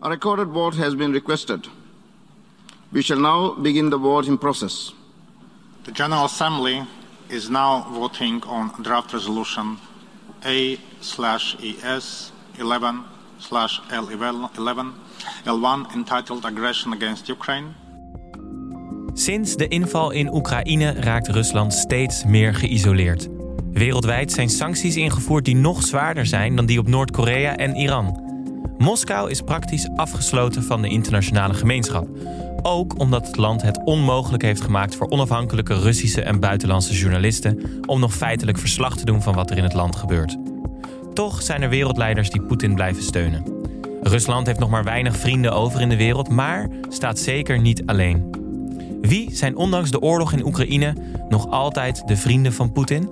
A recorded vote has been requested. We shall now begin the voting process. The General Assembly is now voting on draft resolution A slash ES 11 slash L11 L1 entitled Aggression Against Ukraine. Sinds de inval in Oekraïne raakt Rusland steeds meer geïsoleerd. Wereldwijd zijn sancties ingevoerd die nog zwaarder zijn dan die op Noord-Korea en Iran. Moskou is praktisch afgesloten van de internationale gemeenschap. Ook omdat het land het onmogelijk heeft gemaakt voor onafhankelijke Russische en buitenlandse journalisten om nog feitelijk verslag te doen van wat er in het land gebeurt. Toch zijn er wereldleiders die Poetin blijven steunen. Rusland heeft nog maar weinig vrienden over in de wereld, maar staat zeker niet alleen. Wie zijn ondanks de oorlog in Oekraïne nog altijd de vrienden van Poetin?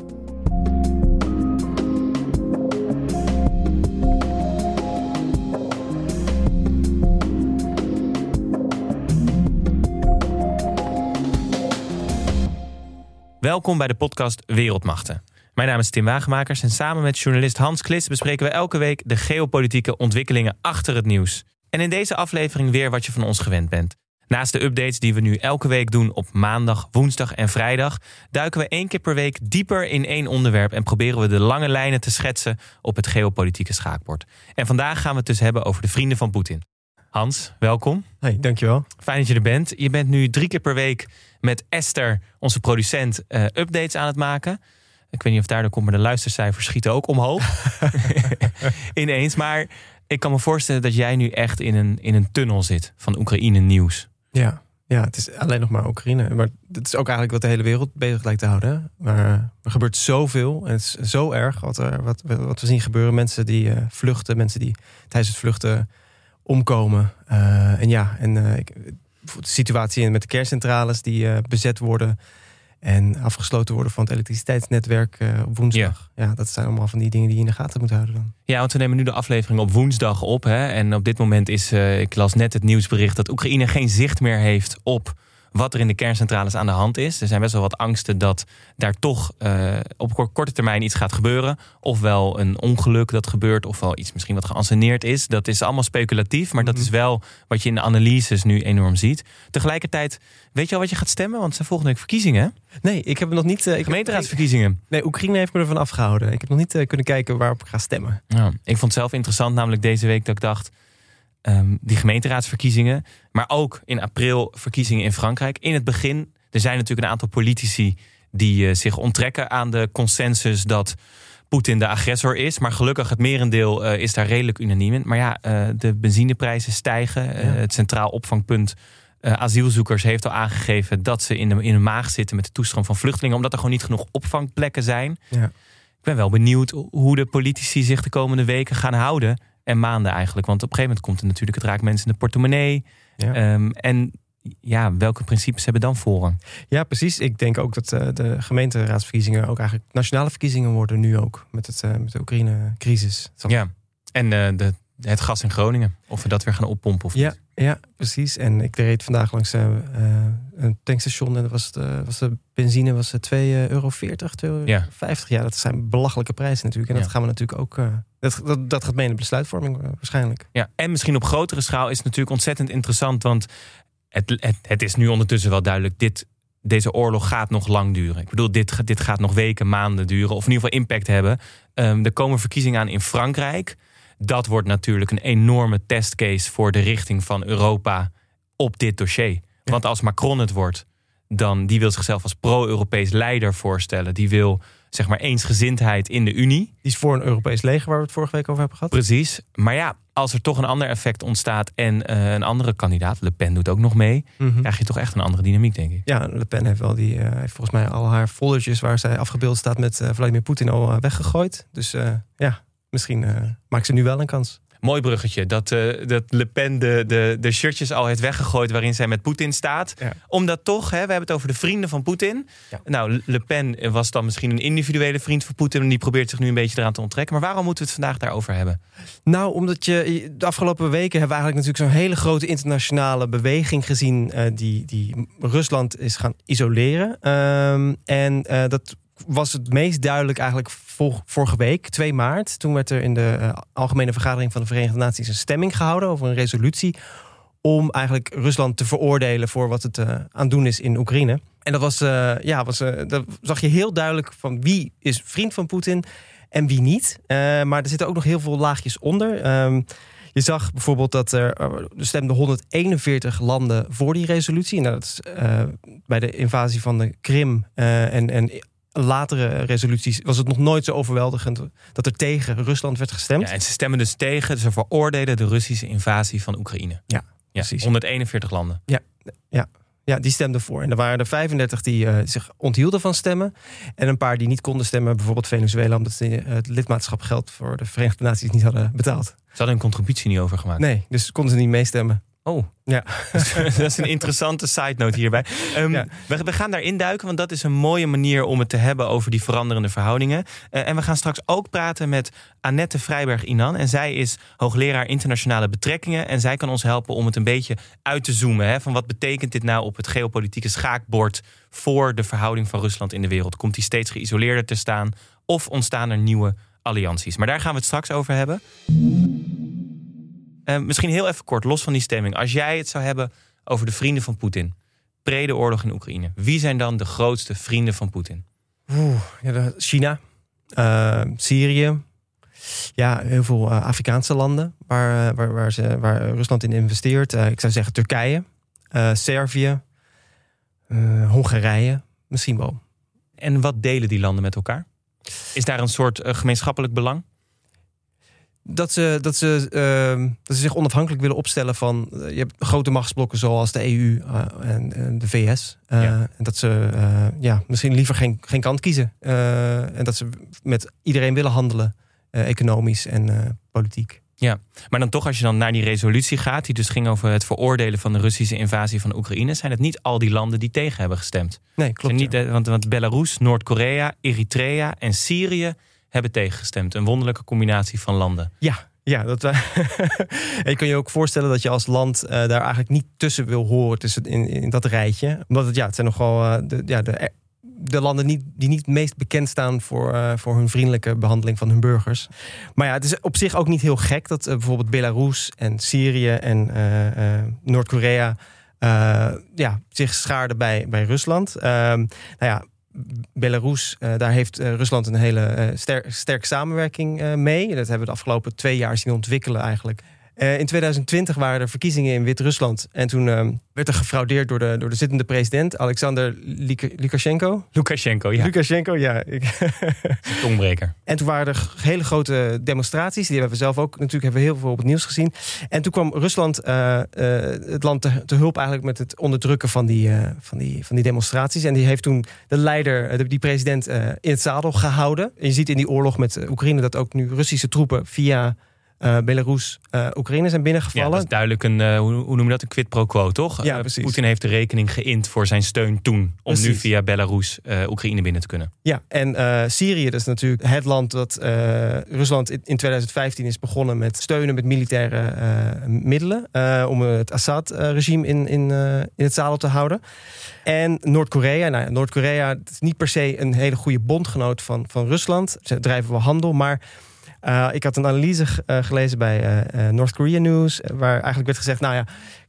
Welkom bij de podcast Wereldmachten. Mijn naam is Tim Wagemakers en samen met journalist Hans Klis bespreken we elke week de geopolitieke ontwikkelingen achter het nieuws. En in deze aflevering weer wat je van ons gewend bent. Naast de updates die we nu elke week doen op maandag, woensdag en vrijdag, duiken we één keer per week dieper in één onderwerp en proberen we de lange lijnen te schetsen op het geopolitieke schaakbord. En vandaag gaan we het dus hebben over de vrienden van Poetin. Hans, welkom. Hey, dankjewel. Fijn dat je er bent. Je bent nu drie keer per week met Esther, onze producent, uh, updates aan het maken. Ik weet niet of daardoor komt, maar de luistercijfers schieten ook omhoog. Ineens. Maar ik kan me voorstellen dat jij nu echt in een, in een tunnel zit van Oekraïne nieuws. Ja, ja, het is alleen nog maar Oekraïne. Maar het is ook eigenlijk wat de hele wereld bezig lijkt te houden. Maar er gebeurt zoveel. En het is zo erg wat, er, wat, wat we zien gebeuren. Mensen die uh, vluchten, mensen die tijdens het vluchten omkomen. Uh, en ja, en uh, ik, de situatie met de kerncentrales die uh, bezet worden en afgesloten worden van het elektriciteitsnetwerk op woensdag. Ja. ja. dat zijn allemaal van die dingen die je in de gaten moet houden dan. Ja, want we nemen nu de aflevering op woensdag op. Hè? En op dit moment is, ik las net het nieuwsbericht dat Oekraïne geen zicht meer heeft op wat er in de kerncentrales aan de hand is. Er zijn best wel wat angsten dat daar toch uh, op korte termijn iets gaat gebeuren. Ofwel een ongeluk dat gebeurt, ofwel iets misschien wat geanceneerd is. Dat is allemaal speculatief, maar dat mhm. is wel wat je in de analyses nu enorm ziet. Tegelijkertijd, weet je al wat je gaat stemmen? Want het zijn volgende week verkiezingen. Nee, ik heb nog niet... Uh, Gemeenteraadsverkiezingen. Nee, Oekraïne heeft me ervan afgehouden. Ik heb nog niet uh, kunnen kijken waarop ik ga stemmen. Ja, ik vond het zelf interessant, namelijk deze week dat ik dacht um, die gemeenteraadsverkiezingen. Maar ook in april verkiezingen in Frankrijk. In het begin, er zijn natuurlijk een aantal politici die uh, zich onttrekken aan de consensus dat Poetin de agressor is. Maar gelukkig, het merendeel uh, is daar redelijk unaniem in. Maar ja, uh, de benzineprijzen stijgen. Ja. het Centraal Opvangpunt asielzoekers heeft al aangegeven dat ze in de, in de maag zitten met de toestroom van vluchtelingen. Omdat er gewoon niet genoeg opvangplekken zijn. Ja. Ik ben wel benieuwd hoe de politici zich de komende weken gaan houden en maanden eigenlijk. Want op een gegeven moment komt er natuurlijk, het raakt mensen in de portemonnee. Ja. Um, en ja, welke principes hebben dan voorrang? Ja, precies. Ik denk ook dat uh, de gemeenteraadsverkiezingen ook eigenlijk nationale verkiezingen worden nu ook met, het, uh, met de Oekraïne-crisis. Ja, en uh, de, het gas in Groningen, of we dat weer gaan oppompen of ja, niet. Ja, precies. En ik reed vandaag langs een tankstation en was, het, was de benzine was 2,40 euro, 2,50 euro. Ja. ja, dat zijn belachelijke prijzen natuurlijk. En dat gaan we natuurlijk ook dat, dat, dat gaat mee in de besluitvorming uh, waarschijnlijk. Ja, en misschien op grotere schaal is het natuurlijk ontzettend interessant. Want het, het, het is nu ondertussen wel duidelijk. Dit, deze oorlog gaat nog lang duren. Ik bedoel, dit, dit gaat nog weken, maanden duren. Of in ieder geval impact hebben. Um, er komen verkiezingen aan in Frankrijk. Dat wordt natuurlijk een enorme testcase voor de richting van Europa op dit dossier. Want als Macron het wordt, dan die wil zichzelf als pro-Europees leider voorstellen. Die wil zeg maar eensgezindheid in de Unie. Die is voor een Europees leger waar we het vorige week over hebben gehad. Precies. Maar ja, als er toch een ander effect ontstaat en uh, een andere kandidaat, Le Pen doet ook nog mee, mm -hmm. krijg je toch echt een andere dynamiek, denk ik. Ja, Le Pen heeft wel die, uh, heeft volgens mij al haar foldertjes waar zij afgebeeld staat met uh, Vladimir Poetin al weggegooid. Dus ja, misschien maakt ze nu wel een kans. Mooi bruggetje. Dat, uh, dat Le Pen de, de, de shirtjes al heeft weggegooid waarin zij met Poetin staat. Ja. Omdat toch, hè, we hebben het over de vrienden van Poetin. Ja. Nou, Le Pen was dan misschien een individuele vriend van Poetin. En die probeert zich nu een beetje eraan te onttrekken. Maar waarom moeten we het vandaag daarover hebben? Nou, omdat je de afgelopen weken hebben we eigenlijk natuurlijk zo'n hele grote internationale beweging gezien. Uh, die, die Rusland is gaan isoleren. Um, en uh, dat was het meest duidelijk eigenlijk vor- vorige week, 2 maart. Toen werd er in de eh, Algemene Vergadering van de Verenigde Naties een stemming gehouden over een resolutie. Om eigenlijk Rusland te veroordelen voor wat het eh, aan doen is in Oekraïne. En dat was, eh, ja, was, dat zag je heel duidelijk van wie is vriend van Poetin en wie niet. Maar er zitten ook nog heel veel laagjes onder. Ehm, je zag bijvoorbeeld dat er, er stemden 141 landen voor die resolutie. Nou, dat is bij de invasie van de Krim en, en latere resoluties was het nog nooit zo overweldigend dat er tegen Rusland werd gestemd. Ja, en ze stemmen dus tegen, ze veroordelen de Russische invasie van Oekraïne. Ja, Ja, precies. 141 landen. Ja, die stemden voor. En er waren er 35 die eh, zich onthielden van stemmen. En een paar die niet konden stemmen. Bijvoorbeeld Venezuela, omdat ze eh, het lidmaatschapgeld voor de Verenigde Naties niet hadden betaald. Ze hadden een contributie niet overgemaakt. Nee, dus konden ze niet meestemmen. Oh, Ja. dat is een interessante side note hierbij. Ehm, Ja. we, we gaan daarin duiken, want dat is een mooie manier om het te hebben over die veranderende verhoudingen. Eh, en we gaan straks ook praten met Annette Vrijberg-Inan. En zij is hoogleraar internationale betrekkingen. En zij kan ons helpen om het een beetje uit te zoomen. Hè, van wat betekent dit nou op het geopolitieke schaakbord voor de verhouding van Rusland in de wereld? Komt die steeds geïsoleerder te staan? Of ontstaan er nieuwe allianties? Maar daar gaan we het straks over hebben. Eh, misschien heel even kort, los van die stemming. Als jij het zou hebben over de vrienden van Poetin. Pre de oorlog in Oekraïne. Wie zijn dan de grootste vrienden van Poetin? Oeh, China, eh, Syrië. Ja, heel veel eh, Afrikaanse landen waar, waar, waar, ze, waar Rusland in investeert. Ik zou zeggen Turkije, Servië, Hongarije, misschien wel. En wat delen die landen met elkaar? Is daar een soort gemeenschappelijk belang? Dat ze, dat, ze, ehm, dat ze zich onafhankelijk willen opstellen van... eh, je hebt grote machtsblokken zoals de EU eh, en, en de VS. Eh, Ja. En dat ze ja, misschien liever geen, geen kant kiezen. En dat ze met iedereen willen handelen. economisch en politiek. Maar dan toch, als je dan naar die resolutie gaat, die dus ging over het veroordelen van de Russische invasie van Oekraïne, zijn het niet al die landen die tegen hebben gestemd. Nee, klopt. niet, ja. want, want Belarus, Noord-Korea, Eritrea en Syrië hebben tegengestemd. Een wonderlijke combinatie van landen. Ja, ja dat, en je kan je ook voorstellen dat je als land eh, daar eigenlijk niet tussen wil horen tussen in, in dat rijtje. Omdat het, ja, het zijn nogal eh, de, ja, de, de landen niet, die niet het meest bekend staan voor, voor hun vriendelijke behandeling van hun burgers. Maar ja, het is op zich ook niet heel gek dat bijvoorbeeld Belarus en Syrië en Noord-Korea ja, zich schaarden bij, bij Rusland. Ehm, nou ja, Belarus, eh, daar heeft eh, Rusland een hele eh, ster- sterke samenwerking mee. Dat hebben we de afgelopen twee jaar zien ontwikkelen eigenlijk. Eh, in 2020 waren er verkiezingen in Wit-Rusland. En toen eh, werd er gefraudeerd door de, door de zittende president, Alexander Luk- Lukashenko. Lukashenko, ja, Lukashenko, ja. Ik- tongbreker. en toen waren er hele grote demonstraties. Die hebben we zelf ook natuurlijk hebben we heel veel op het nieuws gezien. En toen kwam Rusland eh, eh, het land te, te hulp eigenlijk met het onderdrukken van die, van, die, van die demonstraties. En die heeft toen de leider, de- die president, in het zadel gehouden. En je ziet in die oorlog met Oekraïne dat ook nu Russische troepen via eh, Belarus eh, Oekraïne zijn Ja, binnengevallen. dat is duidelijk een, eh, hoe, hoe noem je dat, een quid pro quo, toch? Ja, precies. Poetin heeft de rekening geïnd voor zijn steun toen. Om nu via Belarus Oekraïne binnen te kunnen. Ja, en Syrië, dat is natuurlijk het land dat Rusland in in 2015 is begonnen met steunen met militaire middelen. om het Assad-regime in, in, in het zadel te houden. En Noord-Korea, nou Noord-Korea is niet per se een hele goede bondgenoot van, van Rusland. Ze drijven wel handel, maar eh, ik had een analyse eh, gelezen bij eh, North Korea News, waar eigenlijk werd gezegd, nou ja,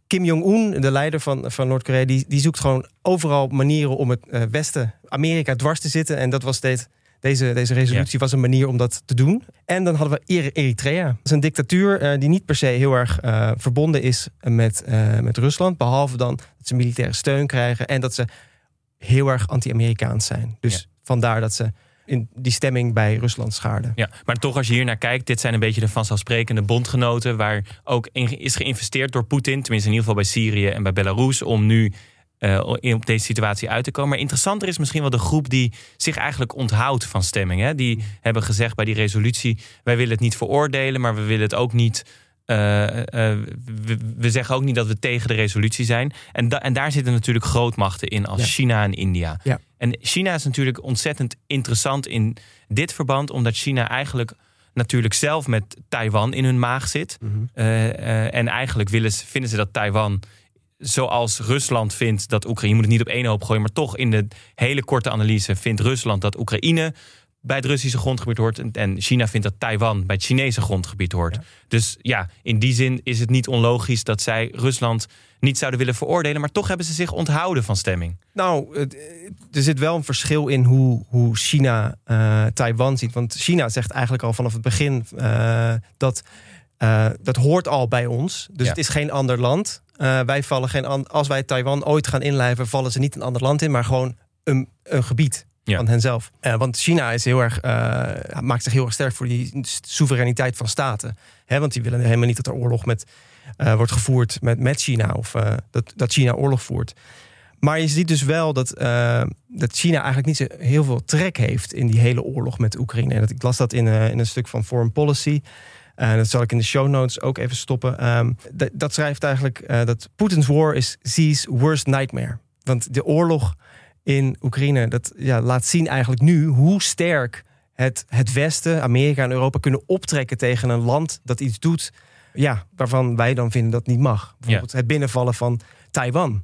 Kim Jong-un, de leider van, van Noord-Korea, die, die zoekt gewoon overal manieren om het Westen, Amerika, dwars te zitten. En dat was deze, deze resolutie was een manier om dat te doen. En dan hadden we Eri- Eritrea. Dat is een dictatuur die niet per se heel erg verbonden is met, met Rusland. Behalve dan dat ze militaire steun krijgen en dat ze heel erg anti-Amerikaans zijn. Dus Ja. vandaar dat ze in die stemming bij Rusland schaarden. Ja, maar toch als je hier naar kijkt, dit zijn een beetje de vanzelfsprekende bondgenoten waar ook in is geïnvesteerd door Poetin, tenminste in ieder geval bij Syrië en bij Belarus, om nu in- op deze situatie uit te komen. Maar interessanter is misschien wel de groep die zich eigenlijk onthoudt van stemming. Hè? Die hebben gezegd bij die resolutie, wij willen het niet veroordelen, maar we willen het ook niet... eh, eh, we, we zeggen ook niet dat we tegen de resolutie zijn. En, da- en daar zitten natuurlijk grootmachten in als Ja. China en India. Ja. En China is natuurlijk ontzettend interessant in dit verband, omdat China eigenlijk natuurlijk zelf met Taiwan in hun maag zit. Mhm. Eh, en eigenlijk willen ze, vinden ze dat Taiwan zoals Rusland vindt dat Oekraïne, je moet het niet op één hoop gooien, maar toch in de hele korte analyse vindt Rusland dat Oekraïne bij het Russische grondgebied hoort. En- En China vindt dat Taiwan bij het Chinese grondgebied hoort. Dus ja, in die zin is het niet onlogisch dat zij Rusland niet zouden willen veroordelen. Maar toch hebben ze zich onthouden van stemming. Nou, er zit wel een verschil in hoe, hoe China eh, Taiwan ziet. Want China zegt eigenlijk al vanaf het begin eh, dat eh, dat hoort al bij ons. Dus Ja. het is geen ander land. Wij vallen geen als wij Taiwan ooit gaan inlijven, vallen ze niet een ander land in, maar gewoon een, een gebied. Van henzelf. Eh, want China is heel erg, eh, maakt zich heel erg sterk voor die soevereiniteit van staten. Hè, want die willen helemaal niet dat er oorlog met, eh, wordt gevoerd met, met China. Of dat, dat China oorlog voert. Maar je ziet dus wel dat, dat China eigenlijk niet zo heel veel trek heeft in die hele oorlog met Oekraïne. En dat, ik las dat in, in een stuk van Foreign Policy. En dat zal ik in de show notes ook even stoppen. Ehm, dat, schrijft eigenlijk dat Putin's war is Xi's worst nightmare. Want de oorlog in Oekraïne, dat ja, laat zien eigenlijk nu hoe sterk het, het Westen, Amerika en Europa kunnen optrekken tegen een land dat iets doet ja, waarvan wij dan vinden dat niet mag. Bijvoorbeeld het binnenvallen van Taiwan.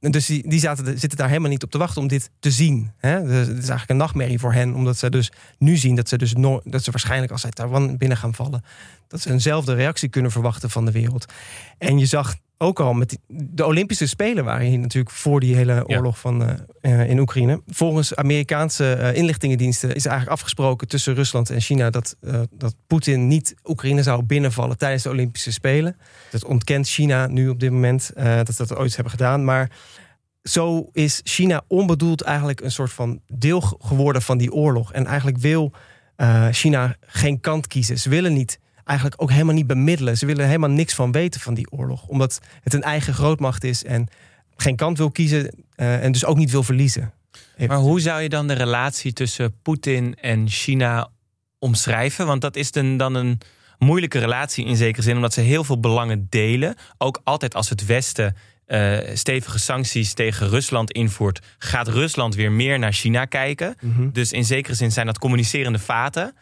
En dus die, die zaten, zitten daar helemaal niet op te wachten om dit te zien. Hè? Dus het is eigenlijk een nachtmerrie voor hen, omdat ze dus nu zien dat ze, dus no- dat ze waarschijnlijk als zij Taiwan binnen gaan vallen, dat ze eenzelfde reactie kunnen verwachten van de wereld. En je zag ook al met de Olympische Spelen waren hier natuurlijk voor die hele Ja. oorlog van, eh, eh, in Oekraïne. Volgens Amerikaanse eh, inlichtingendiensten is eigenlijk afgesproken tussen Rusland en China dat, dat Poetin niet Oekraïne zou binnenvallen tijdens de Olympische Spelen. Dat ontkent China nu op dit moment dat ze dat ooit hebben gedaan. Maar zo is China onbedoeld eigenlijk een soort van deel ge- geworden van die oorlog. En eigenlijk wil China geen kant kiezen. Ze willen niet, eigenlijk ook helemaal niet bemiddelen. Ze willen helemaal niks van weten van die oorlog. Omdat het een eigen grootmacht is en geen kant wil kiezen eh, en dus ook niet wil verliezen. Maar hoe zou je dan de relatie tussen Poetin en China omschrijven? Want dat is dan, een moeilijke relatie in zekere zin, omdat ze heel veel belangen delen. Ook altijd als het Westen eh, stevige sancties tegen Rusland invoert, gaat Rusland weer meer naar China kijken. Mhm. Dus in zekere zin zijn dat communicerende vaten.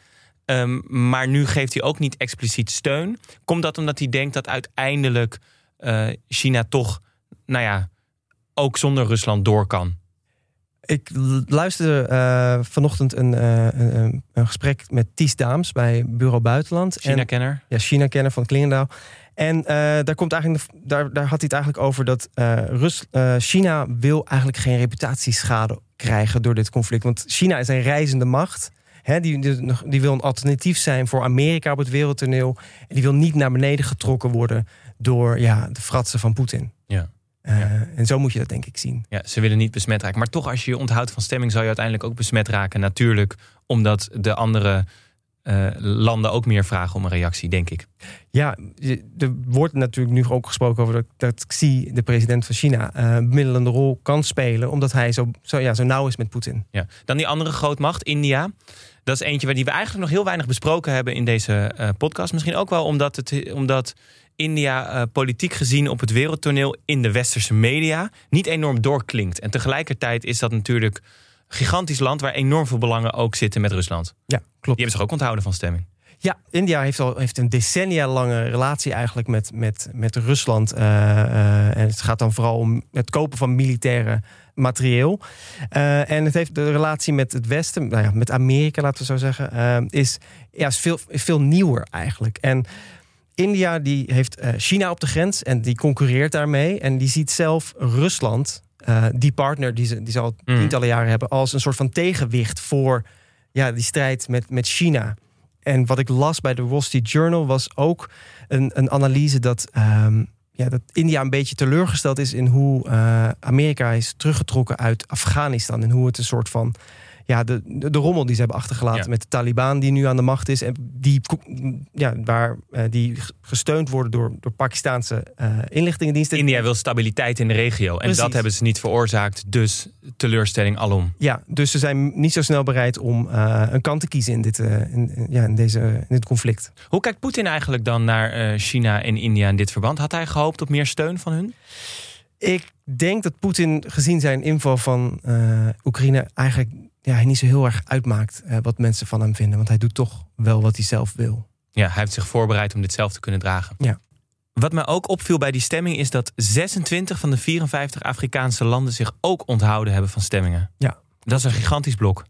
Ehm, maar nu geeft hij ook niet expliciet steun. Komt dat omdat hij denkt dat uiteindelijk eh, China toch, nou ja, ook zonder Rusland door kan? Ik luisterde eh, vanochtend een, eh, een, een- gesprek met Ties Daams bij Bureau Buitenland. En- China-kenner? ja, China-kenner van Klingendaal. En daar, komt eigenlijk, daar, daar had hij het eigenlijk over dat Rus, China wil eigenlijk geen reputatieschade krijgen door dit conflict. Want China is een reizende macht. Hè, die, die, die wil een alternatief zijn voor Amerika op het wereldtoneel. En die wil niet naar beneden getrokken worden door ja, de fratsen van Poetin. Ja. Eh, Ja. En zo moet je dat denk ik zien. Ja, ze willen niet besmet raken. Maar toch, als je je onthoudt van stemming, zou je uiteindelijk ook besmet raken. Natuurlijk, omdat de andere eh, landen ook meer vragen om een reactie, denk ik. Ja, er wordt natuurlijk nu ook gesproken over dat, dat Xi, de president van China, eh, een bemiddelende rol kan spelen. Omdat hij zo, zo, ja, zo nauw is met Poetin. Ja. Dan die andere grootmacht, India. Dat is eentje waar die we eigenlijk nog heel weinig besproken hebben in deze eh, podcast. Misschien ook wel omdat, het, omdat India eh, politiek gezien op het wereldtoneel in de westerse media niet enorm doorklinkt. En tegelijkertijd is dat natuurlijk gigantisch land waar enorm veel belangen ook zitten met Rusland. Ja, klopt. Die hebben zich ook onthouden van stemming. Ja, India heeft al heeft een decennia lange relatie eigenlijk met, met, met Rusland. Eh, eh, en het gaat dan vooral om het kopen van militaire materieel. Eh, en het heeft de relatie met het Westen, nou ja, met Amerika, laten we zo zeggen, is, ja, is, veel, veel nieuwer eigenlijk. En India die heeft China op de grens en die concurreert daarmee. En die ziet zelf Rusland, eh, die partner die ze, die ze al Mm. tientallen jaren hebben, als een soort van tegenwicht voor ja, die strijd met, met China. En wat ik las bij de Wall Street Journal was ook een, een analyse dat, ehm, ja, dat India een beetje teleurgesteld is in hoe eh, Amerika is teruggetrokken uit Afghanistan. En hoe het een soort van. Ja, de, de, de rommel die ze hebben achtergelaten Ja. met de Taliban die nu aan de macht is. En die, ja, waar, eh, die gesteund worden door, door Pakistaanse eh, inlichtingendiensten. India wil stabiliteit in de regio. En Precies. dat hebben ze niet veroorzaakt. Dus teleurstelling alom. Ja, dus ze zijn niet zo snel bereid om eh, een kant te kiezen in dit, in, ja, in deze, in dit conflict. Hoe kijkt Poetin eigenlijk dan naar China en India in dit verband? Had hij gehoopt op meer steun van hun? Ik denk dat Poetin, gezien zijn inval van Oekraïne, eigenlijk ja, niet zo heel erg uitmaakt eh, wat mensen van hem vinden. Want hij doet toch wel wat hij zelf wil. Ja, hij heeft zich voorbereid om dit zelf te kunnen dragen. Ja. Wat mij ook opviel bij die stemming is dat 26 van de 54 Afrikaanse landen zich ook onthouden hebben van stemmingen. Ja. Dat is een gigantisch blok.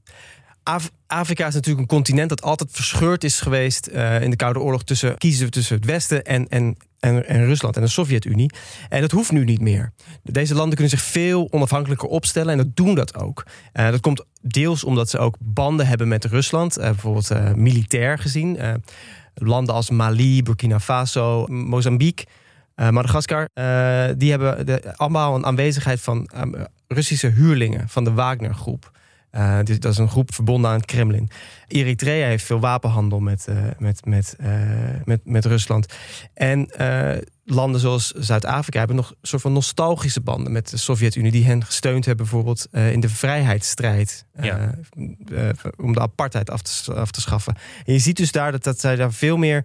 Af- Afrika is natuurlijk een continent dat altijd verscheurd is geweest eh, in de Koude Oorlog tussen kiezen tussen het Westen en, en, en, en Rusland en de Sovjet-Unie. En dat hoeft nu niet meer. Deze landen kunnen zich veel onafhankelijker opstellen en dat doen dat ook. Eh, dat komt deels omdat ze ook banden hebben met Rusland, eh, bijvoorbeeld eh, militair gezien. Eh, landen als Mali, Burkina Faso, Mozambique. eh, Madagaskar, die hebben de, allemaal een aanwezigheid van eh, Russische huurlingen van de Wagner-groep. Dus dat is een groep verbonden aan het Kremlin. Eritrea heeft veel wapenhandel met, met, met, met, met Rusland. En landen zoals Zuid-Afrika hebben nog een soort van nostalgische banden met de Sovjet-Unie, die hen gesteund hebben, bijvoorbeeld eh, in de vrijheidsstrijd. eh, Ja. eh, om de apartheid af te, af te schaffen. En je ziet dus daar dat, dat zij daar veel meer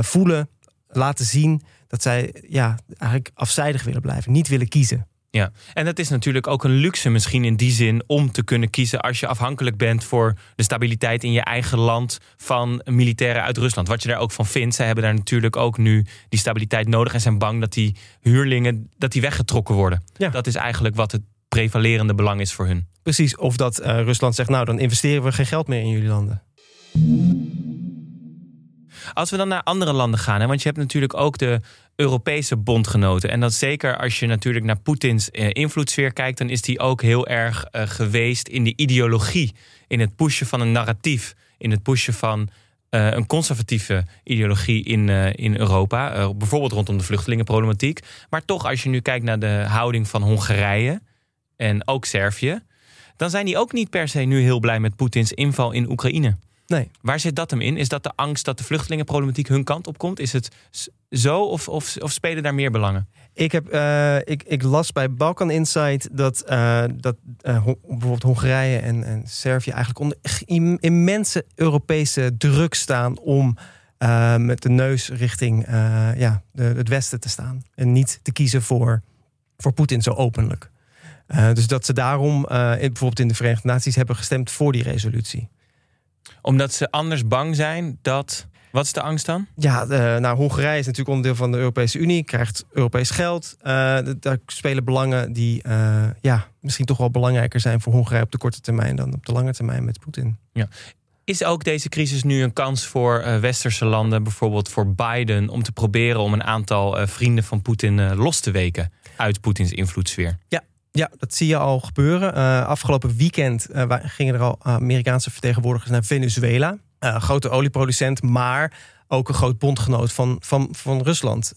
voelen, laten zien dat zij ja, eigenlijk afzijdig willen blijven, niet willen kiezen. Ja, en dat is natuurlijk ook een luxe misschien in die zin om te kunnen kiezen als je afhankelijk bent voor de stabiliteit in je eigen land van militairen uit Rusland. Wat je daar ook van vindt, zij hebben daar natuurlijk ook nu die stabiliteit nodig en zijn bang dat die huurlingen dat die weggetrokken worden. Ja. Dat is eigenlijk wat het prevalerende belang is voor hun. Precies, of dat eh, Rusland zegt, nou dan investeren we geen geld meer in jullie landen. Als we dan naar andere landen gaan, hè, want je hebt natuurlijk ook de Europese bondgenoten. En dat zeker als je natuurlijk naar Poetins eh, invloedssfeer kijkt, dan is die ook heel erg eh, geweest in de ideologie, in het pushen van een narratief, in het pushen van eh, een conservatieve ideologie in, in Europa. Bijvoorbeeld rondom de vluchtelingenproblematiek. Maar toch, als je nu kijkt naar de houding van Hongarije en ook Servië, dan zijn die ook niet per se nu heel blij met Poetins inval in Oekraïne. Nee, Waar zit dat hem in? Is dat de angst dat de vluchtelingenproblematiek hun kant op komt? Is het zo of, of, of spelen daar meer belangen? ik, heb, eh, ik, ik las bij Balkan Insight dat, eh, dat eh, bijvoorbeeld Hongarije en, en Servië eigenlijk onder im- immense Europese druk staan om met de neus richting ja, de, het Westen te staan. En niet te kiezen voor, voor Poetin zo openlijk. Dus dat ze daarom in- bijvoorbeeld in de Verenigde Naties hebben gestemd voor die resolutie. Omdat ze anders bang zijn dat. Wat is de angst dan? Ja, eh, nou, Hongarije is natuurlijk onderdeel van de Europese Unie, krijgt Europees geld. Eh, daar spelen belangen die eh, ja, misschien toch wel belangrijker zijn voor Hongarije op de korte termijn dan op de lange termijn met Poetin. Is ook deze crisis nu een kans voor westerse landen, bijvoorbeeld voor Biden, om te proberen om een aantal vrienden van Poetin los te weken uit Poetins invloedssfeer? Ja, dat zie je al gebeuren. Eh, afgelopen weekend eh, gingen er al Amerikaanse vertegenwoordigers naar Venezuela. Eh, grote olieproducent, maar ook een groot bondgenoot van, van, van Rusland.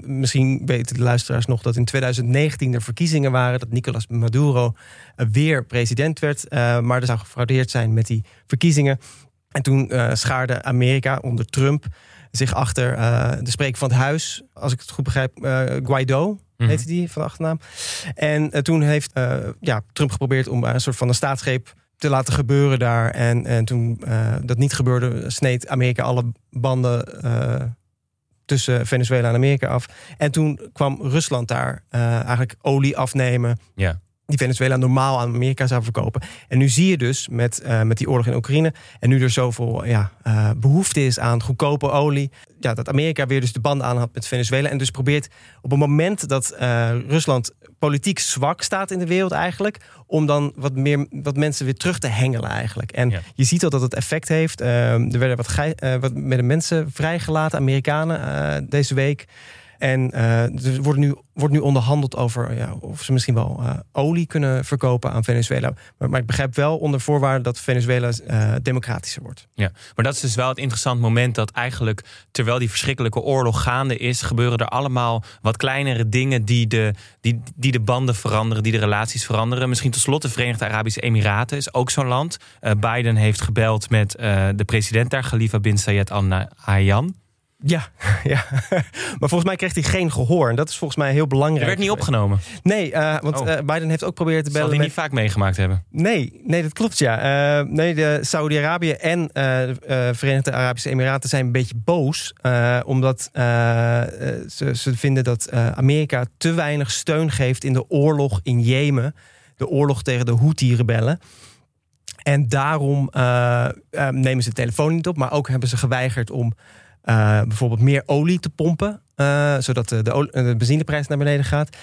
Misschien weten de luisteraars nog dat in 2019 er verkiezingen waren... dat Nicolas Maduro weer president werd. maar er zou gefraudeerd zijn met die verkiezingen. En toen schaarde Amerika onder Trump zich achter de spreker van het huis... als ik het goed begrijp, eh, Guaido... Mhm. heette die van de achternaam. En eh, toen heeft eh, ja, Trump geprobeerd om eh, een soort van een staatsgreep te laten gebeuren daar. En, en toen dat niet gebeurde, sneed Amerika alle banden tussen Venezuela en Amerika af. En toen kwam Rusland daar eigenlijk olie afnemen. Ja. Die Venezuela normaal aan Amerika zou verkopen. En nu zie je dus met, eh, met die oorlog in Oekraïne. En nu er zoveel ja, eh, behoefte is aan goedkope olie. Ja, dat Amerika weer dus de banden aan had met Venezuela. En dus probeert op het moment dat eh, Rusland politiek zwak staat in de wereld eigenlijk. Om dan wat meer wat mensen weer terug te hengelen eigenlijk. En Ja. je ziet al dat het effect heeft. Er werden wat, wat met de mensen vrijgelaten, Amerikanen, deze week. En eh, er wordt nu, wordt nu onderhandeld over ja, of ze misschien wel eh, olie kunnen verkopen aan Venezuela. Maar, maar ik begrijp wel onder voorwaarde dat Venezuela eh, democratischer wordt. Ja, maar dat is dus wel het interessant moment dat eigenlijk terwijl die verschrikkelijke oorlog gaande is, gebeuren er allemaal wat kleinere dingen die de, die, die de banden veranderen, die de relaties veranderen. Misschien tot slot de Verenigde Arabische Emiraten is ook zo'n land. Biden heeft gebeld met de president daar, Khalifa bin Zayed Al Nahyan. Ja, ja. maar volgens mij kreeg hij geen gehoor. En dat is volgens mij heel belangrijk. Er werd niet opgenomen. Nee, eh, want Oh. eh, Biden heeft ook proberen te Zal bellen die met... niet vaak meegemaakt hebben. Nee, nee, dat klopt ja. Eh, nee, de Saudi-Arabië en de Verenigde Arabische Emiraten zijn een beetje boos. omdat ze, ze vinden dat Amerika te weinig steun geeft in de oorlog in Jemen. De oorlog tegen de Houthi-rebellen. En daarom nemen ze de telefoon niet op. Maar ook hebben ze geweigerd om eh, bijvoorbeeld meer olie te pompen eh, zodat de, de, benzineprijs naar beneden gaat.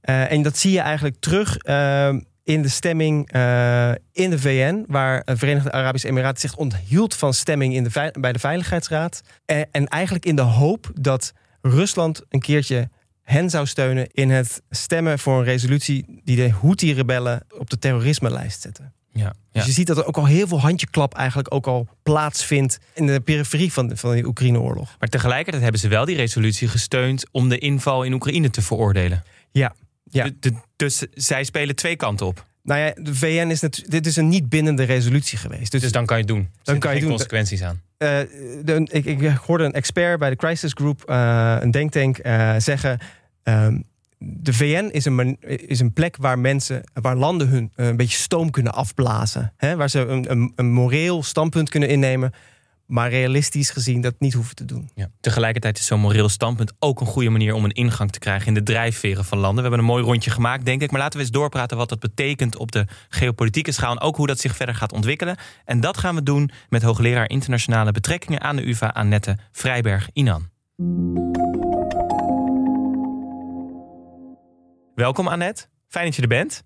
Eh, en dat zie je eigenlijk terug eh, in de stemming eh, in de VN, waar de Verenigde Arabische Emiraten zich onthield van stemming in de, bij de Veiligheidsraad. En, en eigenlijk in de hoop dat Rusland een keertje hen zou steunen in het stemmen voor een resolutie die de Houthi-rebellen op de terrorisme-lijst zetten. Ja. Dus je ziet dat er ook al heel veel handjeklap eigenlijk ook al plaatsvindt in de periferie van, de, van die Oekraïne-oorlog. Maar tegelijkertijd hebben ze wel die resolutie gesteund om de inval in Oekraïne te veroordelen. Ja, ja. De- de- dus zij spelen twee kanten op. Nou ja, de VN is natuurlijk. Dit is een niet bindende resolutie geweest. Dus, Dus dan kan je het doen. Zitten kan je doen. consequenties aan. eh, de- ik, ik hoorde een expert bij de Crisis Group, eh, een denktank, eh, zeggen. ehm, de VN is een, is een plek waar mensen, waar landen hun eh, een beetje stoom kunnen afblazen. Hè? Waar ze een, een, een moreel standpunt kunnen innemen, maar realistisch gezien dat niet hoeven te doen. Ja. Tegelijkertijd is zo'n moreel standpunt ook een goede manier om een ingang te krijgen in de drijfveren van landen. We hebben een mooi rondje gemaakt, denk ik. Maar laten we eens doorpraten wat dat betekent op de geopolitieke schaal. En ook hoe dat zich verder gaat ontwikkelen. En dat gaan we doen met hoogleraar internationale betrekkingen aan de UvA, Annette Vrijberg-Inan. Welkom Annette. Fijn dat je er bent.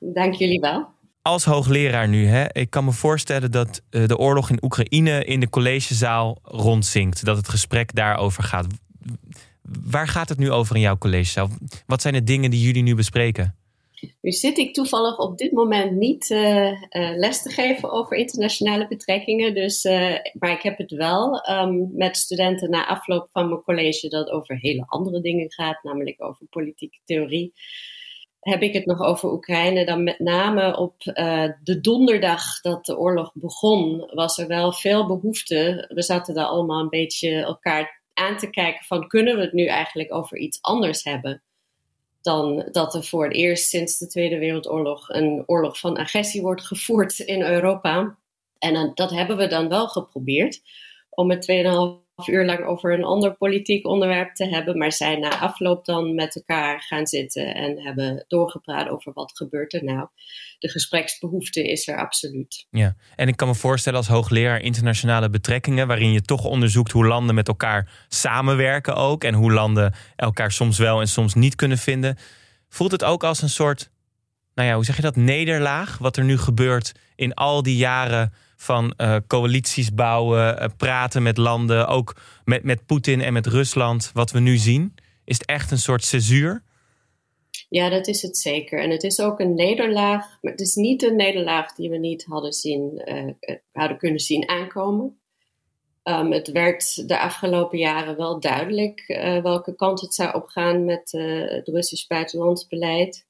Dank jullie wel. Als hoogleraar nu, hè, ik kan me voorstellen dat eh, de oorlog in Oekraïne in de collegezaal rondzinkt. Dat het gesprek daarover gaat. Waar gaat het nu over in jouw collegezaal? Wat zijn de dingen die jullie nu bespreken? Nu zit ik toevallig op dit moment niet eh, eh, les te geven over internationale betrekkingen. Dus, eh, maar ik heb het wel ehm, met studenten na afloop van mijn college dat over hele andere dingen gaat, namelijk over politieke theorie. Heb ik het nog over Oekraïne, dan met name op de donderdag dat de oorlog begon, was er wel veel behoefte. We zaten daar allemaal een beetje elkaar aan te kijken van kunnen we het nu eigenlijk over iets anders hebben? Dan dat er voor het eerst sinds de Tweede Wereldoorlog een oorlog van agressie wordt gevoerd in Europa. En dat hebben we dan wel geprobeerd om 2,5 uur lang over een ander politiek onderwerp te hebben, maar zijn na afloop dan met elkaar gaan zitten en hebben doorgepraat over wat gebeurt er nou. De gespreksbehoefte is er absoluut. Ja, en ik kan me voorstellen als hoogleraar internationale betrekkingen, waarin je toch onderzoekt hoe landen met elkaar samenwerken ook en hoe landen elkaar soms wel en soms niet kunnen vinden. Voelt het ook als een soort, nou ja, hoe zeg je dat, nederlaag wat er nu gebeurt in al die jaren van eh, coalities bouwen, eh, praten met landen, ook met, met Poetin en met Rusland, wat we nu zien? Is het echt een soort césuur? Ja, dat is het zeker. En het is ook een nederlaag, maar het is niet een nederlaag die we niet hadden, zien, eh, hadden kunnen zien aankomen. Um, het werd de afgelopen jaren wel duidelijk welke kant het zou opgaan met het Russisch buitenlandsbeleid.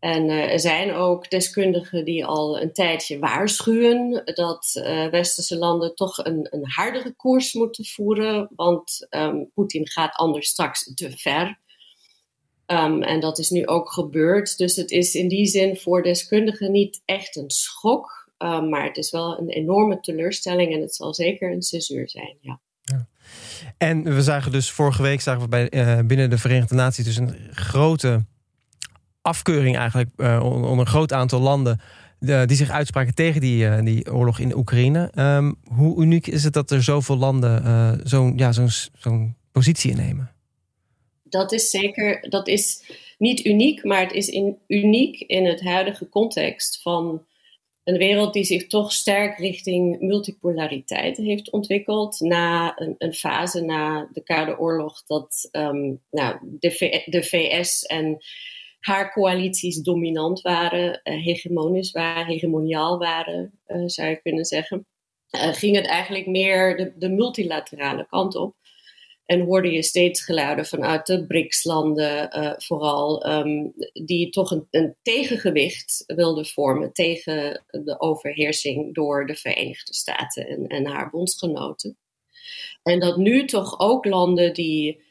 En uh, er zijn ook deskundigen die al een tijdje waarschuwen dat westerse landen toch een, een, hardere koers moeten voeren, want um, Poetin gaat anders straks te ver. Um, en dat is nu ook gebeurd. Dus het is in die zin voor deskundigen niet echt een schok. Um, maar het is wel een enorme teleurstelling en het zal zeker een césuur zijn. Ja. ja. En we zagen dus vorige week zagen we bij, uh, binnen de Verenigde Naties dus een grote afkeuring eigenlijk uh, onder een groot aantal landen die zich uitspraken tegen die, uh, die oorlog in Oekraïne. Um, hoe uniek is het dat er zoveel landen uh, zo'n ja, zo'n zo'n positie innemen? Dat is zeker, dat is niet uniek, maar het is in, uniek in het huidige context van een wereld die zich toch sterk richting multipolariteit heeft ontwikkeld. Na een, een fase na de Koude Oorlog dat um, nou, de, de VS en haar coalities dominant waren, uh, hegemonisch waren, hegemoniaal waren, uh, zou je kunnen zeggen. Uh, ging het eigenlijk meer de, de multilaterale kant op. En hoorde je steeds geluiden vanuit de BRICS-landen, vooral, um, die toch een, een, tegengewicht wilden vormen tegen de overheersing door de Verenigde Staten en, en haar bondsgenoten. En dat nu toch ook landen die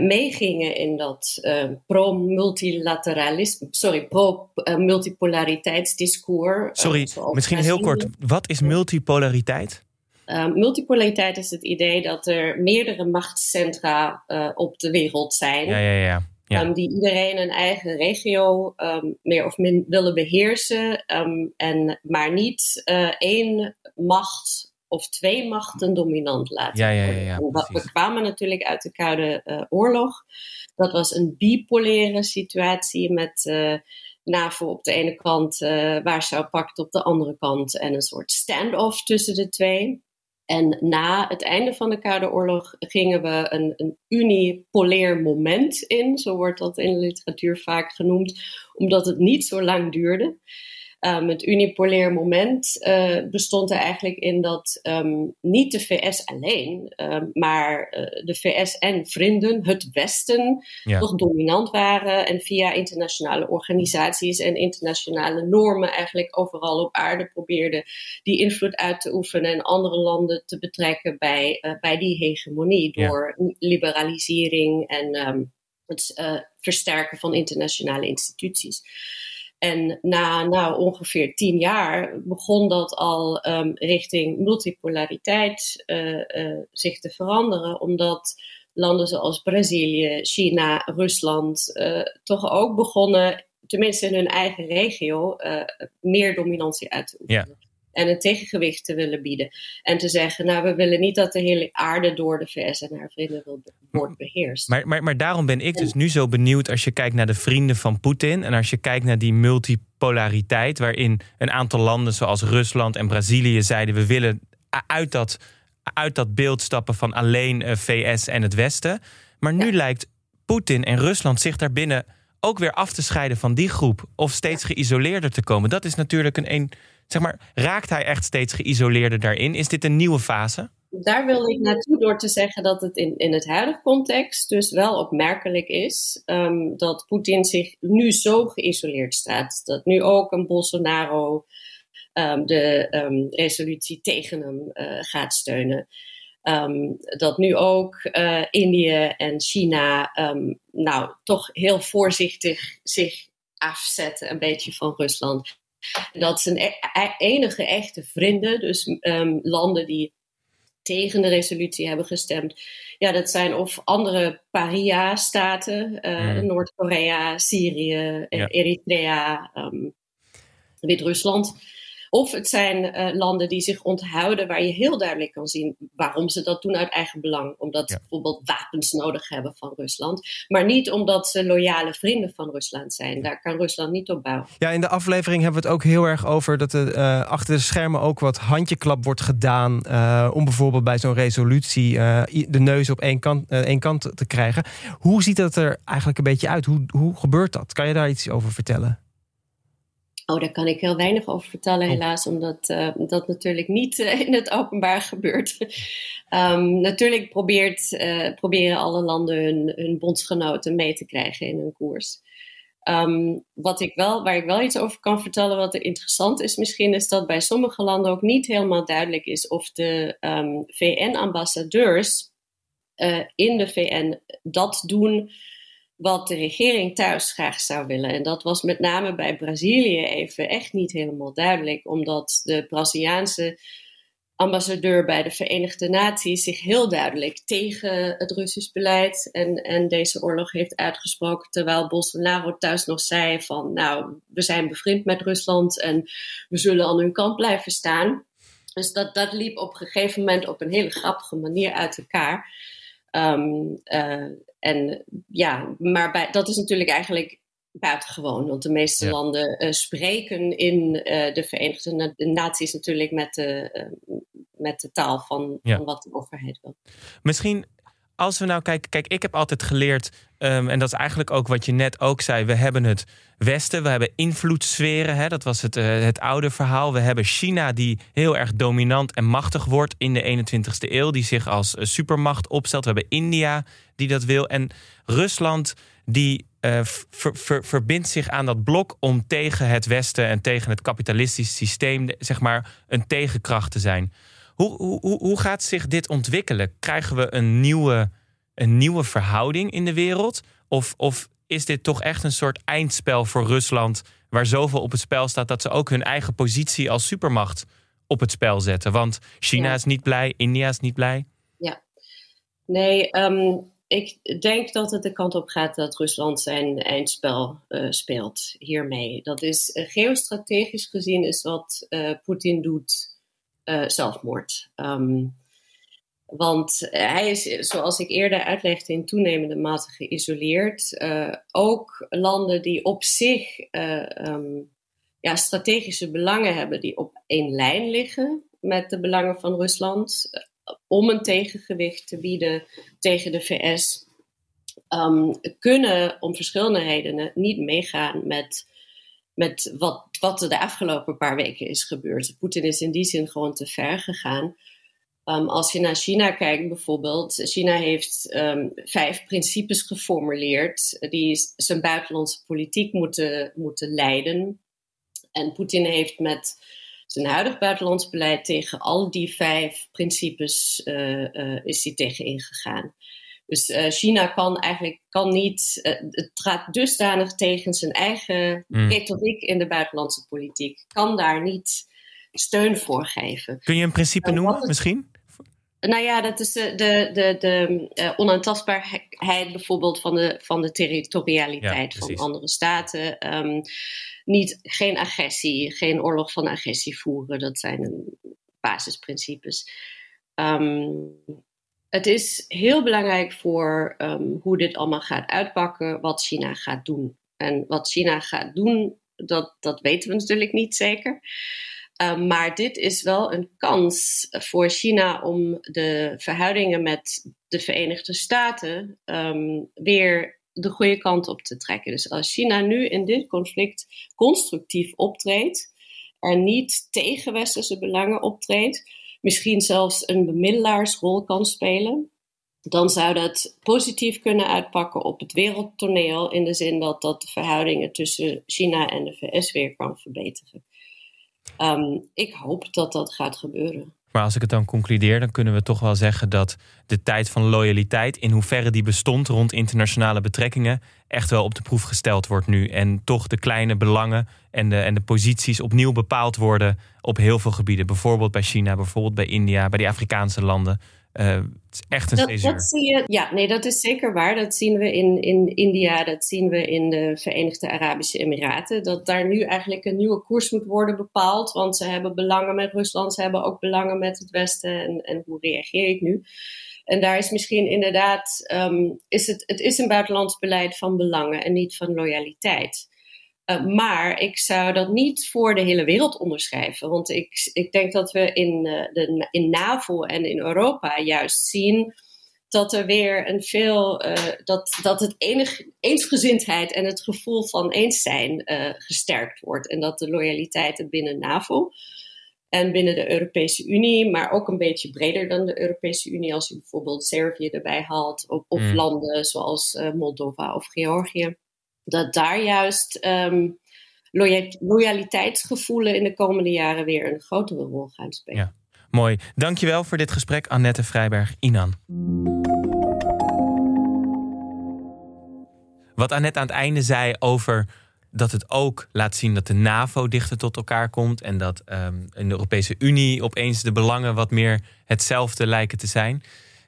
meegingen in dat uh, pro-multilateralisme, sorry, pro-multipolariteitsdiscours. Sorry, misschien heel kort. Wat is multipolariteit? Uh, multipolariteit is het idee dat er meerdere machtscentra uh, op de wereld zijn. Ja, ja, ja. ja. Um, die iedereen een eigen regio um, meer of min willen beheersen. Um, en, maar niet uh, één macht of twee machten dominant laten Ja, ja, ja, worden. we kwamen natuurlijk uit de Koude eh, Oorlog. Dat was een bipolaire situatie met eh, NAVO op de ene kant, eh Warschau Pact op de andere kant en een soort standoff tussen de twee. En na het einde van de Koude Oorlog gingen we een, een unipolair moment in, zo wordt dat in de literatuur vaak genoemd, omdat het niet zo lang duurde. Um, het unipolair moment uh, bestond er eigenlijk in dat um, niet de VS alleen, um, maar uh, de VS en vrienden, het Westen, Ja. toch dominant waren en via internationale organisaties en internationale normen eigenlijk overal op aarde probeerden die invloed uit te oefenen en andere landen te betrekken bij, uh, bij die hegemonie Ja. door liberalisering en het versterken van internationale instituties. En na nou, ongeveer tien jaar begon dat al um, richting multipolariteit uh, uh, zich te veranderen, omdat landen zoals Brazilië, China, Rusland uh, toch ook begonnen, tenminste in hun eigen regio, meer dominantie uit te oefenen. Ja. En een tegengewicht te willen bieden. En te zeggen, nou, we willen niet dat de hele aarde door de VS en haar vrienden wordt beheerst. Maar, maar, maar daarom ben ik dus nu zo benieuwd als je kijkt naar de vrienden van Poetin. En als je kijkt naar die multipolariteit. Waarin een aantal landen zoals Rusland en Brazilië zeiden: we willen uit dat, uit dat beeld stappen van alleen eh, VS en het Westen. Maar nu lijkt Poetin en Rusland zich daarbinnen ook weer af te scheiden van die groep. Of steeds geïsoleerder te komen. Dat is natuurlijk een. een zeg maar, raakt hij echt steeds geïsoleerder daarin? Is dit een nieuwe fase? daar wil ik naartoe door te zeggen dat het in, in het huidige context dus wel opmerkelijk is um, dat Poetin zich nu zo geïsoleerd staat. Dat nu ook een Bolsonaro um, de um, resolutie tegen hem uh, gaat steunen. dat nu ook uh, Indië en China nou toch heel voorzichtig zich afzetten een beetje van Rusland. Dat zijn e enige echte vrienden, dus landen die tegen de resolutie hebben gestemd. Ja, dat zijn of andere paria-staten, uh, mm. Noord-Korea, Syrië, ja. Eritrea, um, Wit-Rusland. Of het zijn uh, landen die zich onthouden, waar je heel duidelijk kan zien waarom ze dat doen uit eigen belang. Omdat ja. ze bijvoorbeeld wapens nodig hebben van Rusland. Maar niet omdat ze loyale vrienden van Rusland zijn. Daar kan Rusland niet op bouwen. Ja, in de aflevering hebben we het ook heel erg over dat er uh, achter de schermen ook wat handjeklap wordt gedaan. Uh, om bijvoorbeeld bij zo'n resolutie de neus op één kant, één kant te krijgen. Hoe ziet dat er eigenlijk een beetje uit? Hoe, hoe gebeurt dat? Kan je daar iets over vertellen? Oh, daar kan ik heel weinig over vertellen, helaas, omdat uh, dat natuurlijk niet uh, in het openbaar gebeurt. um, natuurlijk probeert, uh, proberen alle landen hun, hun bondsgenoten mee te krijgen in hun koers. Um, wat ik wel, waar ik wel iets over kan vertellen, wat er interessant is misschien, is dat bij sommige landen ook niet helemaal duidelijk is of de um, VN-ambassadeurs in de VN dat doen wat de regering thuis graag zou willen. En dat was met name bij Brazilië even echt niet helemaal duidelijk, omdat de Braziliaanse ambassadeur bij de Verenigde Naties zich heel duidelijk tegen het Russisch beleid en, en deze oorlog heeft uitgesproken, terwijl Bolsonaro thuis nog zei van, nou, we zijn bevriend met Rusland en we zullen aan hun kant blijven staan. Dus dat, dat liep op een gegeven moment op een hele grappige manier uit elkaar. Um, en ja, maar bij, dat is natuurlijk eigenlijk buitengewoon. Want de meeste ja. landen uh, spreken in uh, de Verenigde Naties natuurlijk met de, met de taal van, ja. van wat de overheid wil. Misschien als we nou kijken, kijk, ik heb altijd geleerd, um, en dat is eigenlijk ook wat je net ook zei, we hebben het Westen, we hebben invloedssferen, hè, dat was het, uh, het oude verhaal. We hebben China die heel erg dominant en machtig wordt in de 21ste eeuw, die zich als uh, supermacht opstelt. We hebben India die dat wil en Rusland die ver, verbindt zich aan dat blok om tegen het Westen en tegen het kapitalistische systeem, zeg maar, een tegenkracht te zijn. Hoe, hoe, hoe gaat zich dit ontwikkelen? Krijgen we een nieuwe, een nieuwe verhouding in de wereld? Of, of is dit toch echt een soort eindspel voor Rusland... waar zoveel op het spel staat dat ze ook hun eigen positie als supermacht op het spel zetten? Want China ja. is niet blij, India is niet blij. Ja, nee, um, ik denk dat het de kant op gaat dat Rusland zijn eindspel uh, speelt hiermee. Dat is uh, geostrategisch gezien is wat uh, Poetin doet uh, zelfmoord. Um, want hij is, zoals ik eerder uitlegde, in toenemende mate geïsoleerd. Uh, ook landen die op zich uh, um, ja, strategische belangen hebben, die op één lijn liggen met de belangen van Rusland, om een tegengewicht te bieden tegen de VS, um, kunnen om verschillende redenen niet meegaan met, met wat, wat er de afgelopen paar weken is gebeurd. Poetin is in die zin gewoon te ver gegaan. Um, als je naar China kijkt bijvoorbeeld, China heeft um, vijf principes geformuleerd die zijn buitenlandse politiek moeten, moeten leiden. En Poetin heeft met zijn huidig buitenlands beleid tegen al die vijf principes uh, uh, is hij tegen ingegaan. Dus uh, China kan eigenlijk kan niet, het gaat dusdanig tegen zijn eigen mm. retoriek in de buitenlandse politiek, kan daar niet steun voor geven. Kun je een principe noemen misschien? Nou ja, dat is de, de, de, de onaantastbaarheid bijvoorbeeld van de, van de territorialiteit ja, van andere staten. Um, niet, geen agressie, geen oorlog van agressie voeren. Dat zijn een basisprincipes. Um, het is heel belangrijk voor um, hoe dit allemaal gaat uitpakken, wat China gaat doen. En wat China gaat doen, dat, dat weten we natuurlijk niet zeker. Um, maar dit is wel een kans voor China om de verhoudingen met de Verenigde Staten um, weer de goede kant op te trekken. Dus als China nu in dit conflict constructief optreedt en niet tegen westerse belangen optreedt, misschien zelfs een bemiddelaarsrol kan spelen, dan zou dat positief kunnen uitpakken op het wereldtoneel in de zin dat dat de verhoudingen tussen China en de VS weer kan verbeteren. Um, ik hoop dat dat gaat gebeuren. Maar als ik het dan concludeer, dan kunnen we toch wel zeggen dat de tijd van loyaliteit, in hoeverre die bestond rond internationale betrekkingen, echt wel op de proef gesteld wordt nu. En toch de kleine belangen en de, en de posities opnieuw bepaald worden op heel veel gebieden. Bijvoorbeeld bij China, bijvoorbeeld bij India, bij die Afrikaanse landen. Uh, het is echt een dat, dat zie je, Ja, nee, dat is zeker waar. Dat zien we in, in India, dat zien we in de Verenigde Arabische Emiraten. Dat daar nu eigenlijk een nieuwe koers moet worden bepaald. Want ze hebben belangen met Rusland, ze hebben ook belangen met het Westen. En, en hoe reageer ik nu? En daar is misschien inderdaad, um, is het, het is een buitenlands beleid van belangen en niet van loyaliteit. Uh, maar ik zou dat niet voor de hele wereld onderschrijven. Want ik, ik denk dat we in, uh, de, in NAVO en in Europa juist zien dat er weer een veel. Uh, dat, dat het enig, eensgezindheid en het gevoel van eens zijn gesterkt wordt. En dat de loyaliteit binnen NAVO en binnen de Europese Unie, maar ook een beetje breder dan de Europese Unie, als je bijvoorbeeld Servië erbij haalt, of, of mm. landen zoals Moldova of Georgië dat daar juist um, loyaliteitsgevoelen in de komende jaren weer een grotere rol gaan spelen. Ja, mooi. Dankjewel voor dit gesprek, Annette Vrijberg-Inan. Wat Annette aan het einde zei over dat het ook laat zien dat de NAVO dichter tot elkaar komt en dat um, in de Europese Unie opeens de belangen wat meer hetzelfde lijken te zijn.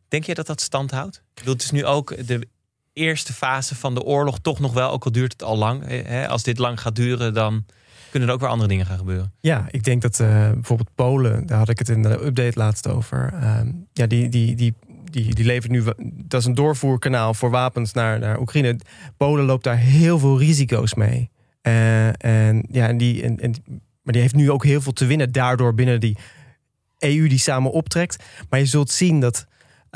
Denk je dat dat stand houdt? Ik bedoel, is nu ook de eerste fase van de oorlog toch nog wel, ook al duurt het al lang. Hè, als dit lang gaat duren, dan kunnen er ook weer andere dingen gaan gebeuren. Ja, ik denk dat uh, bijvoorbeeld Polen, daar had ik het in de update laatst over. Uh, ja, die, die, die, die, die levert nu, dat is een doorvoerkanaal voor wapens naar, naar Oekraïne. Polen loopt daar heel veel risico's mee. Uh, en ja, en die, en, en, maar die heeft nu ook heel veel te winnen daardoor binnen die EU die samen optrekt. Maar je zult zien dat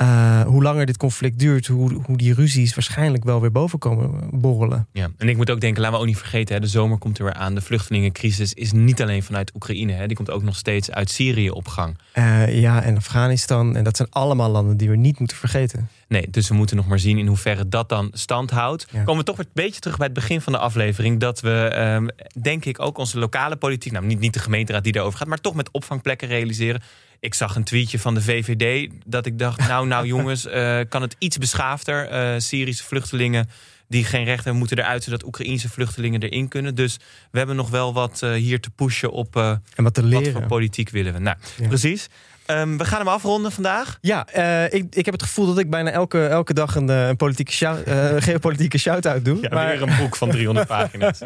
uh, hoe langer dit conflict duurt, hoe, hoe die ruzies waarschijnlijk wel weer boven komen borrelen. Ja, en ik moet ook denken, laten we ook niet vergeten, hè, de zomer komt er weer aan. De vluchtelingencrisis is niet alleen vanuit Oekraïne, hè, die komt ook nog steeds uit Syrië op gang. Uh, ja, en Afghanistan. En dat zijn allemaal landen die we niet moeten vergeten. Nee, dus we moeten nog maar zien in hoeverre dat dan stand houdt. Ja. Komen we toch een beetje terug bij het begin van de aflevering. Dat we, um, denk ik, ook onze lokale politiek, nou niet, niet de gemeenteraad die daarover gaat, maar toch met opvangplekken realiseren ik zag een tweetje van de VVD dat ik dacht, nou, nou jongens, uh, kan het iets beschaafder? Uh, Syrische vluchtelingen die geen recht hebben, moeten eruit zodat Oekraïnse vluchtelingen erin kunnen. Dus we hebben nog wel wat uh, hier te pushen op en wat, te leren. wat voor politiek willen we. Nou, precies. Ehm, we gaan hem afronden vandaag. Ja, eh, ik, ik heb het gevoel dat ik bijna elke, elke dag een, eh, een politieke shout, eh, geopolitieke shout-out doe. Ja, maar, weer een boek van 300 pagina's.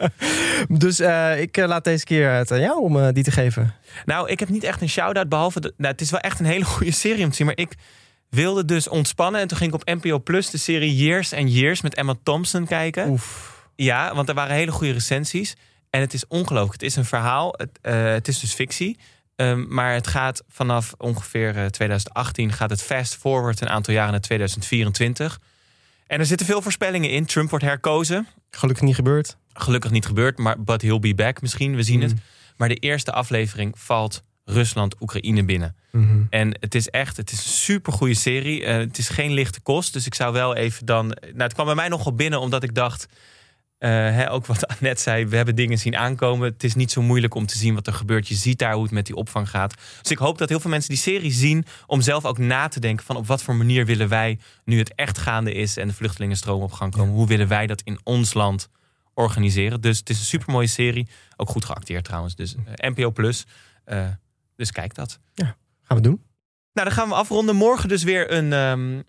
dus ik laat deze keer het aan jou om die te geven. Nou, ik heb niet echt een shout-out, behalve... De, nou, het is wel echt een hele goede serie om te zien, maar ik wilde dus ontspannen. En toen ging ik op NPO Plus de serie Years and Years met Emma Thompson kijken. Oef. Ja, want er waren hele goede recensies. En het is ongelooflijk. Het is een verhaal. Het, het is dus fictie. Ehm, maar het gaat vanaf ongeveer eh, 2018 gaat het fast forward een aantal jaren naar 2024. En er zitten veel voorspellingen in. Trump wordt herkozen. Gelukkig niet gebeurd. Gelukkig niet gebeurd, maar but he'll be back misschien. We zien het. Maar de eerste aflevering valt Rusland Oekraïne binnen. En het is echt, het is een super goede serie. Eh, het is geen lichte kost, dus ik zou wel even dan. Nou, het kwam bij mij nogal binnen omdat ik dacht. Eh, hè, ook wat Annette zei, we hebben dingen zien aankomen. Het is niet zo moeilijk om te zien wat er gebeurt. Je ziet daar hoe het met die opvang gaat. Dus ik hoop dat heel veel mensen die serie zien... om zelf ook na te denken van op wat voor manier willen wij... nu het echt gaande is en de vluchtelingenstroom op gang komen... hoe willen wij dat in ons land organiseren? Dus het is een super mooie serie. Ook goed geacteerd trouwens. Dus eh, NPO Plus. Eh, dus kijk dat. Gaan we doen. Nou, dan gaan we afronden. Morgen dus weer een ehm,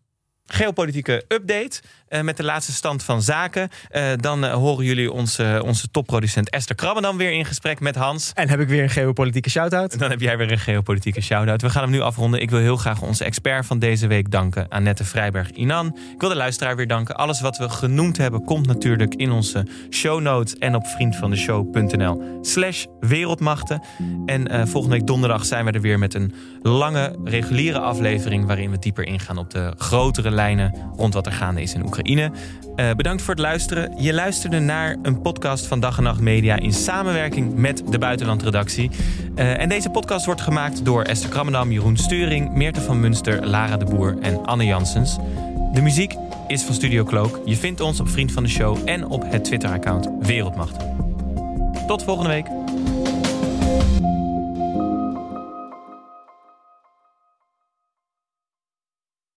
geopolitieke update. Eh, met de laatste stand van zaken. Eh, dan eh, horen jullie onze, onze topproducent Esther Krabben dan weer in gesprek met Hans. En heb ik weer een geopolitieke shout-out. Dan heb jij weer een geopolitieke shout-out. We gaan hem nu afronden. Ik wil heel graag onze expert van deze week danken. Annette Vrijberg-Inan. Ik wil de luisteraar weer danken. Alles wat we genoemd hebben komt natuurlijk in onze show notes. En op vriendvandeshow.nl slash wereldmachten. En volgende week donderdag zijn we er weer met een lange reguliere aflevering. Waarin we dieper ingaan op de grotere lijnen rond wat er gaande is in Oekraïne. Eh, bedankt voor het luisteren. Je luisterde naar een podcast van Dag en Nacht Media in samenwerking met de Buitenlandredactie. Eh, en deze podcast wordt gemaakt door Esther Krammendam, Jeroen Sturing, Meerte van Munster, Lara de Boer en Anne Janssens. De muziek is van Studio Cloak. Je vindt ons op Vriend van de Show en op het Twitter-account Wereldmacht. Tot volgende week.